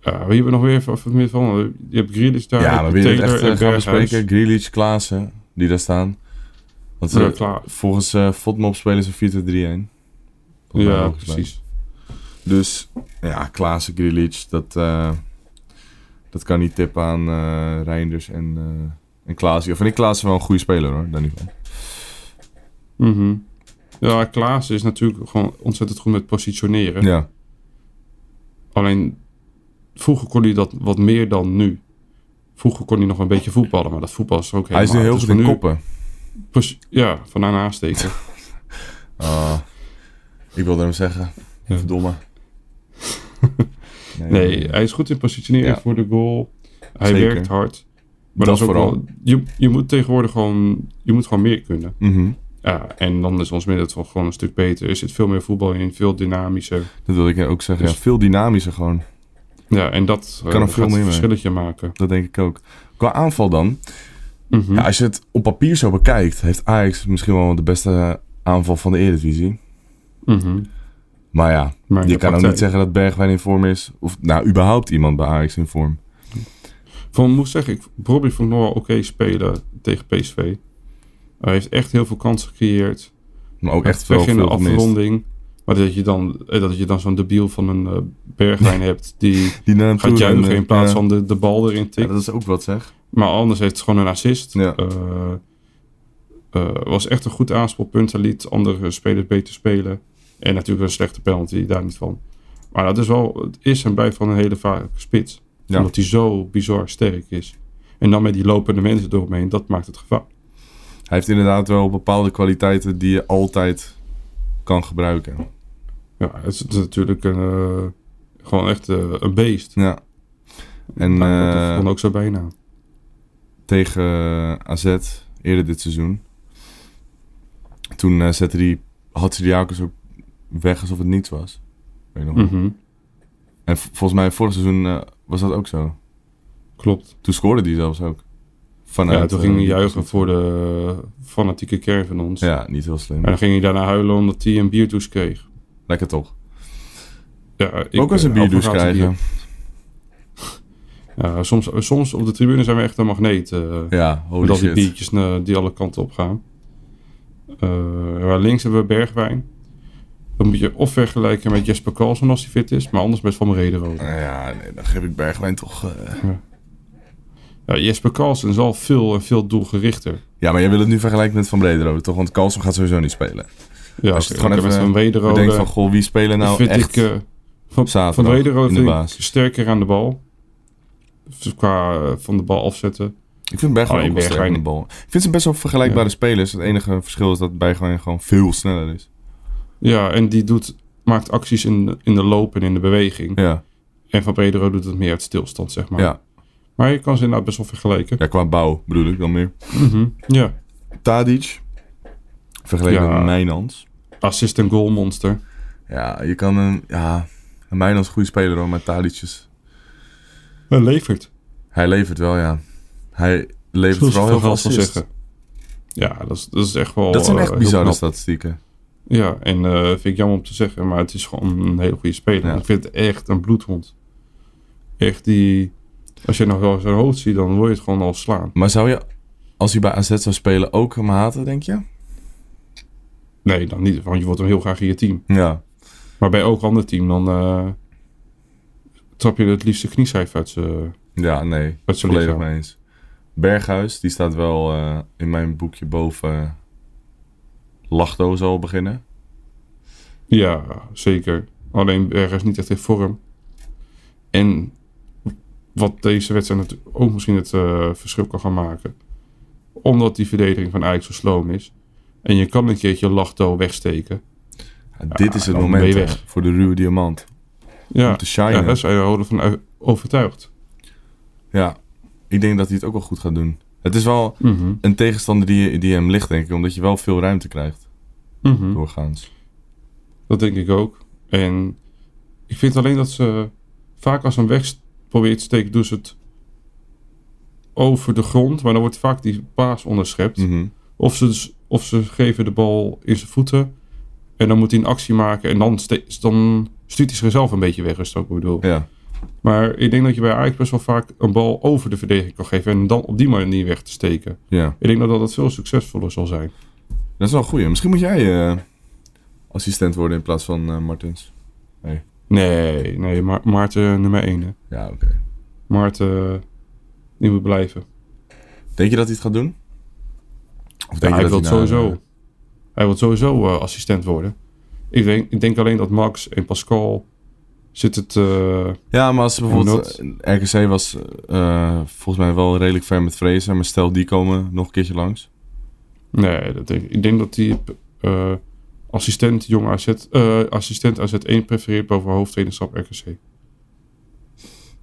Ja, wie hebben we nog weer van van het middenveld? Je hebt Grealish daar. ja, maar wil je het echt eh, gaan bespreken? Grealish, Klaassen, die daar staan. Want Ja, eh, volgens eh Fotmop spelen ze 4-2-3-1. Ja, ook precies. Dus ja, Klaassen, Grealish, dat, eh, dat kan niet tippen aan eh Reinders en, uh, en Klaassen. Vind ik Klaassen wel een goede speler hoor, daar niet van. Mhm. Ja, Klaas is natuurlijk gewoon ontzettend goed met positioneren. Ja, Alleen vroeger kon hij dat wat meer dan nu. Vroeger kon hij nog een beetje voetballen, maar dat voetbal is er ook hij is helemaal nu heel goed Dus in nu- koppen. Ja, van aan aansteken. Ah, ik wilde hem zeggen. Ja. Verdomme. nee, hij is goed in positioneren Ja. voor de goal. Hij Zeker. werkt hard. Maar Dat dat, is ook vooral. wel... Je, je moet tegenwoordig gewoon... Je moet gewoon meer kunnen. Mhm. Ja, en dan is ons middenveld gewoon een stuk beter. Er zit veel meer voetbal in, veel dynamischer. Dat wilde ik ook zeggen. Dus- ja, veel dynamischer gewoon. Ja, en dat eh, Kan veel een mee. verschilletje maken. Dat denk ik ook. Qua aanval dan. Mhm. Ja, als je het op papier zo bekijkt, heeft Ajax misschien wel de beste aanval van de Eredivisie. Mhm. Maar ja, Maar je kan ook niet zeggen dat Bergwijn in vorm is. Of nou, überhaupt iemand bij Ajax in vorm. Van moet zeggen, ik, ik nog wel oké spelen tegen PSV. Hij heeft echt heel veel kansen gecreëerd. Maar ook echt veel, Weg in de afronding. Maar dat je dan, eh, dat je dan zo'n debiel van een eh, Bergwijn hebt die Die naar gaat juichen in plaats Ja. van de, de bal erin Ja, tikt. dat is ook wat zeg. Maar anders heeft het gewoon een assist. Ja. Eh, eh, was echt een goed aanspoelpunt. Hij liet andere spelers beter spelen. En natuurlijk een slechte penalty, daar niet van. Maar dat is wel, het is en blijft van een hele vage spits. Ja. Omdat hij zo bizar sterk is. En dan met die lopende mensen eromheen, dat maakt het gevaar. Hij heeft inderdaad wel bepaalde kwaliteiten die je altijd kan gebruiken. Ja, het is, het is natuurlijk een, eh, gewoon echt eh, een beest. Ja. En dat vond ook zo bijna. tegen AZ eerder dit seizoen. Toen zette die Hatsidiakos ook weg alsof het niets was. Weet je nog? Mhm, En volgens mij vorig seizoen eh, was dat ook zo. Klopt. Toen scoorde die zelfs ook. Vanuit, Ja, toen eh, ging hij die juichen voor de fanatieke kern van ons. Ja, niet heel slim. En dan ging hij daarna huilen omdat hij een bierdouche kreeg. Lekker toch? Ja, ik, ook eens een eh, advocaat krijgen. Ja, soms, soms op de tribune zijn we echt een magneet. eh Ja, holy al die biertjes eh, die alle kanten op gaan. Eh, links hebben we Bergwijn. Dan moet je of vergelijken met Jesper Carlsen als hij fit is, maar anders best van reden Nou Ja, nee, dan geef ik Bergwijn toch... eh, Ja, Jesper Carlsen is al veel en veel doelgerichter. Ja, maar jij wil het nu vergelijken met Van Brederode, toch? Want Carlsen gaat sowieso niet spelen. Ja, Als je het gewoon met even Van Wederode Bedenk van, goh, wie spelen nou vind echt... ik eh, van, zaterdag van Wederode in de baas? sterker aan de bal. Dus qua eh, van de bal afzetten. Ik vind Bergwijn Alleen ook aan de bal. Ik vind ze best wel vergelijkbare Ja. spelers. Het enige verschil is dat Bergwijn gewoon veel sneller is. Ja, en die doet, maakt acties in, in de loop en in de beweging. Ja, En Van Bredero doet het meer uit stilstand, zeg maar. ja. Maar je kan ze inderdaad best wel vergelijken. ja, qua bouw bedoel ik dan meer. Mhm, Ja. Tadic, vergeleken Ja. met Mijnans. Assist en goal monster. Ja, je kan een... Ja, een Mijnans goede speler hoor, maar Tadic is... Hij levert. Hij levert wel, ja. Hij levert vooral heel veel Van zeggen. Ja, dat is, dat is echt wel... Dat zijn echt heel bizarre statistieken. Ja, en eh vind ik jammer om te zeggen, maar het is gewoon een hele goede speler. Ja. Ik vind het echt een bloedhond. Echt die... Als je nog wel zijn hoofd ziet, dan wil je het gewoon al slaan. Maar zou je, als hij bij AZ zou spelen, ook hem haten, denk je? Nee, dan niet, want je wordt hem heel graag in je team. Ja. Maar bij elk ander team, dan eh, trap je het liefst de knieschijf uit zijn Ja, nee. uit zijn Volledig mee eens. Berghuis, die staat wel eh, in mijn boekje boven. Lachto zal beginnen. Ja, zeker. Alleen Berger is niet echt in vorm. En wat deze wedstrijd natuurlijk ook misschien het eh, verschil kan gaan maken. Omdat die verdediging van Ajax zo sloom is. En je kan een keertje Lachto wegsteken. Ja, dit is het moment hè, voor de ruwe diamant. Ja, Om te shinen. ja daar zijn we ervan u- overtuigd. Ja, ik denk dat hij het ook wel goed gaat doen. Het is wel Mhm, een tegenstander die, die hem ligt, denk ik. Omdat je wel veel ruimte krijgt, mhm. doorgaans. Dat denk ik ook. En ik vind alleen dat ze vaak als ze hem weg probeert te steken, doen ze het over de grond. Maar dan wordt vaak die paas onderschept. Mhm. Of, ze, dus- of ze geven de bal in zijn voeten. En dan moet hij een actie maken. En dan, dan stuurt hij zichzelf een beetje weg, is dat ook wat ik bedoel. Ja. Maar ik denk dat je bij Ajax best wel vaak een bal over de verdediging kan geven. En dan op die manier weg te steken. ja, Ik denk dat dat veel succesvoller zal zijn. dat is wel goed. Misschien moet jij eh, assistent worden in plaats van eh, Martens. Nee, nee, Ma- Maarten nummer 1. Hè. Ja, oké. Maarten, die moet blijven. Denk je dat hij het gaat doen? Of Ja, hij dat wil nou, sowieso, eh, hij wil sowieso eh, assistent worden. Ik denk, ik denk alleen dat Max en Pascal zit het... eh, Ja, maar als ze bijvoorbeeld... Eh, RKC was eh, volgens mij wel redelijk ver met vrezen. Maar stel, die komen nog een keertje langs. nee, dat denk, ik. ik denk dat die assistent jong AZ, assistent AZ1 prefereert boven hoofdtrainerschap RKC.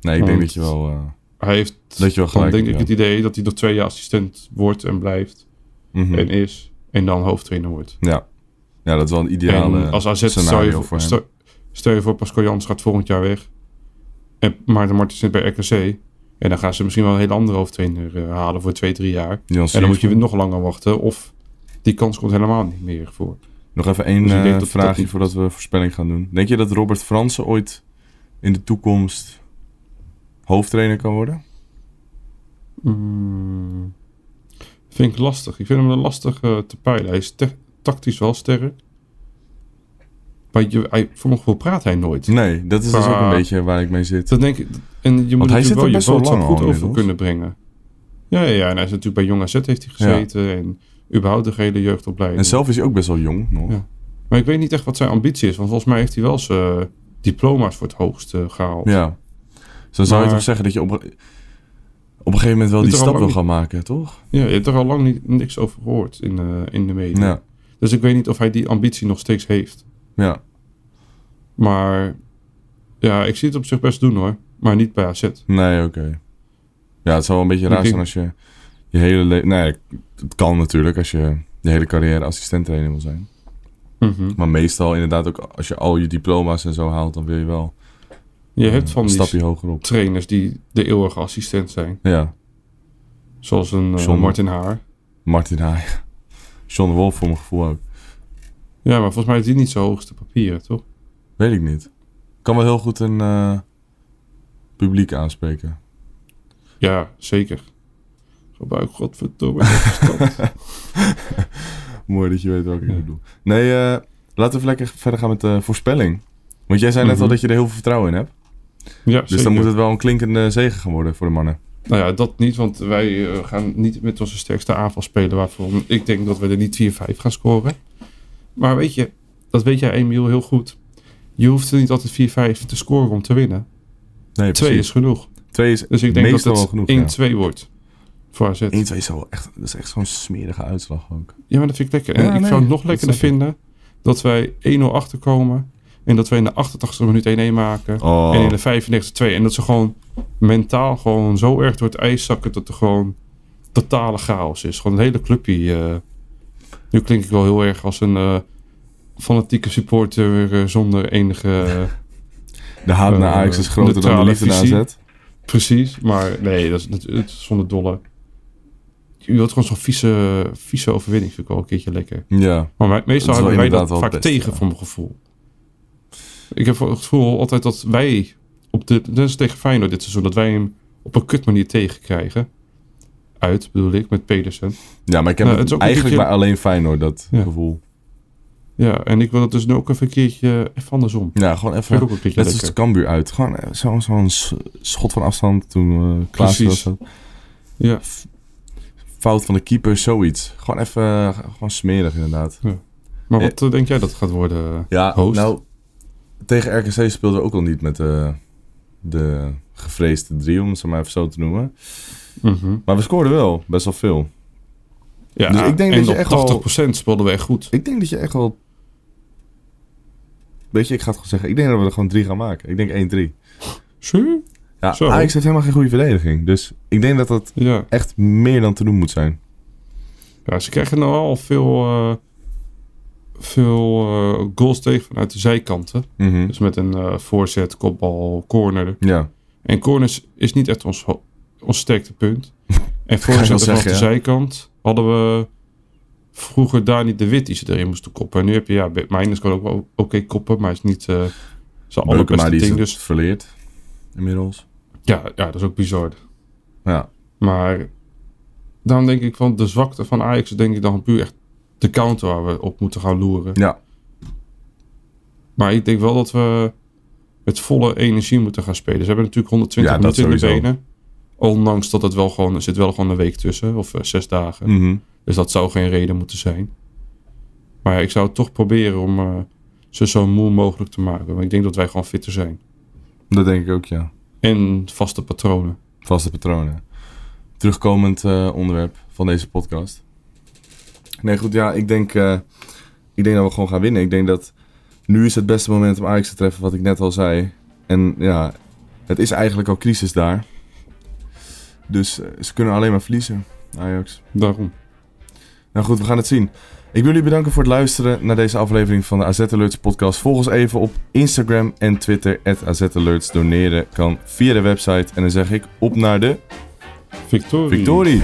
Nee, ik denk dat je wel... Hij heeft Dat je wel dan gelijk denk hebt, ik het idee dat hij nog twee jaar assistent wordt en blijft mhm. en is. En dan hoofdtrainer wordt. Ja. ja, dat is wel een ideale en als AZ je, scenario voor, voor hem. Stel, je voor Pascal Jans gaat volgend jaar weg. En Maarten Martens zit bij RKC. En dan gaan ze misschien wel een hele andere hoofdtrainer eh, halen voor twee, drie jaar. En dan moet je nog langer wachten. Of Die kans komt helemaal niet meer voor. Nog even één Dus eh, dat vraagje voordat we voorspelling gaan doen. Denk je dat Robert Fransen ooit in de toekomst hoofdtrainer kan worden? Mm, vind ik lastig. Ik vind hem een lastig eh, te peilen. Hij is tactisch wel sterk. Maar je, hij, voor mijn gevoel praat hij nooit. Nee, dat is dus ook een beetje waar ik mee zit. Dat denk ik. En je moet hij natuurlijk zit er wel je boodschap goed over kunnen brengen. Ja, ja, ja, en hij is natuurlijk bij Jong AZ heeft hij gezeten. En überhaupt de hele jeugdopleiding. En zelf is hij ook best wel jong nog. Ja. Maar ik weet niet echt wat zijn ambitie is. Want volgens mij heeft hij wel zijn eh, diploma's voor het hoogste gehaald. Ja. Zo zou je toch zeggen dat je op, een- op een gegeven moment wel die stap wil gaan maken, toch? Ja, je hebt er al lang niet, niks over gehoord in, eh, in de media. Ja. Dus ik weet niet of hij die ambitie nog steeds heeft. Ja. Maar ja, ik zie het op zich best doen hoor. Maar niet bij AZ. Nee, oké. Ja, het zou wel een beetje raar zijn als je je hele leven... Nee, het kan natuurlijk als je je hele carrière assistenttrainer wil zijn. Mhm. Maar meestal inderdaad ook als je al je diploma's en zo haalt, dan wil je wel Je hebt eh, van een die stapje hoger op. trainers die de eeuwige assistent zijn. Ja, Zoals een John. Martin Haar. Martin Haai. John de Wolf voor mijn gevoel ook. Ja, maar volgens mij heeft hij niet zo hoogste papieren, toch? Weet ik niet. Kan wel heel goed een eh, publiek aanspreken. Ja, zeker. Gebruik godverdomme. verstand. Mooi dat je weet welke Ja. ik bedoel. Nee, eh, laten we even lekker verder gaan met de voorspelling. Want jij zei net al Mhm. dat je er heel veel vertrouwen in hebt. ja, Dus zeker. dan moet het wel een klinkende zegen gaan worden voor de mannen. Nou ja, dat niet, want wij eh, gaan niet met onze sterkste aanval spelen. Waarvan ik denk dat we er niet 4-5 gaan scoren. Maar weet je, dat weet jij Emiel heel goed. Je hoeft er niet altijd 4-5 te scoren om te winnen. Nee, 2 precies. is genoeg. Twee is Dus ik denk meestal dat genoeg. het ja. 1-2 wordt. Voor AZ. 1-2 is wel echt, dat is echt zo'n smerige uitslag ook. Ja, maar dat vind ik lekker. Ja, en ik nee, zou het nog lekkerder vinden dat wij 1-0 achterkomen. En dat wij in de 88e minuut 1-1 maken. Oh, En in de 95 2. En dat ze gewoon mentaal gewoon zo erg door het ijs zakken dat er gewoon totale chaos is. Gewoon een hele clubje. eh. nu klink ik wel heel erg als een eh, fanatieke supporter eh, zonder enige... de haat naar eh, Ajax is groter dan de liefde naar. AZ. precies, maar nee, dat is, zonder dolle. Je wilt gewoon zo'n vieze, vieze overwinning, vind ik wel een keertje lekker. Ja, Maar meestal hebben wij dat vaak tegen ja. voor mijn gevoel. Ik heb het gevoel altijd dat wij op de, is tegen Feyenoord dit seizoen, dat wij hem op een kut manier tegenkrijgen. Uit, bedoel ik, met Pedersen. ja maar ik heb Nou, het eigenlijk keertje- bij alleen Feyenoord, dat Ja. gevoel. Ja, en ik wil het dus nu ook even een keertje even andersom. Ja, gewoon even, ook een net als de lekker. Cambuur uit. Gewoon eh, zo- zo'n s- schot van afstand toen eh Klaas was. Ja, Fout van de keeper, zoiets. Gewoon even, eh, gewoon smerig inderdaad. maar wat denk jij dat het gaat worden? Ja, Host? nou, tegen RKC speelden we ook al niet met de, de gevreesde drie, om het zo maar even zo te noemen. Mhm. Maar we scoorden wel best wel veel. Ja, Dus ik denk en dat je op echt wel- 80% speelden we echt goed. Ik denk dat je echt wel... Weet je, ik ga het gewoon zeggen. Ik denk dat we er gewoon drie gaan maken. Ik denk 1-3. Zie? Ja, Zo. Ajax heeft helemaal geen goede verdediging. Dus ik denk dat dat Ja. echt meer dan te doen moet zijn. ja, ze krijgen nou al veel, eh, veel eh, goals tegen vanuit de zijkanten. Mhm. Dus met een eh voorzet, kopbal, corner. Ja, En corners is niet echt ons, ons sterkte punt. En wel voorzetten vanaf de ja. zijkant hadden we vroeger daar niet de wit die ze erin moesten koppen. En nu heb je, ja, Minus kan ook wel oké koppen, maar is niet zijn maar allerbeste is ding. Dus verleerd. Inmiddels. ja, ja, dat is ook bizar. Ja. Maar dan denk ik van de zwakte van Ajax, denk ik dan puur echt de counter waar we op moeten gaan loeren. Ja. Maar ik denk wel dat we met volle energie moeten gaan spelen. Ze hebben natuurlijk 120 Ja, minuten in de benen. Ondanks dat het wel gewoon, er zit wel gewoon een week tussen, of eh, zes dagen. Mhm. Dus dat zou geen reden moeten zijn. Maar ja, ik zou het toch proberen om eh, ze zo moe mogelijk te maken. Maar ik denk dat wij gewoon fitter zijn. Dat denk ik ook, ja. En vaste patronen. Vaste patronen. Terugkomend eh, onderwerp van deze podcast. Nee, goed, ja, ik denk, eh, ik denk dat we gewoon gaan winnen. Ik denk dat nu is het beste moment om Ajax te treffen, wat ik net al zei. En ja, het is eigenlijk al crisis daar. Dus ze kunnen alleen maar verliezen, Ajax. Daarom. Nou goed, we gaan het zien. Ik wil jullie bedanken voor het luisteren naar deze aflevering van de AZ Alerts podcast. Volg ons even op Instagram en Twitter, AZ Alerts. Doneren kan via de website. En dan zeg ik op naar de Victorie. victorie.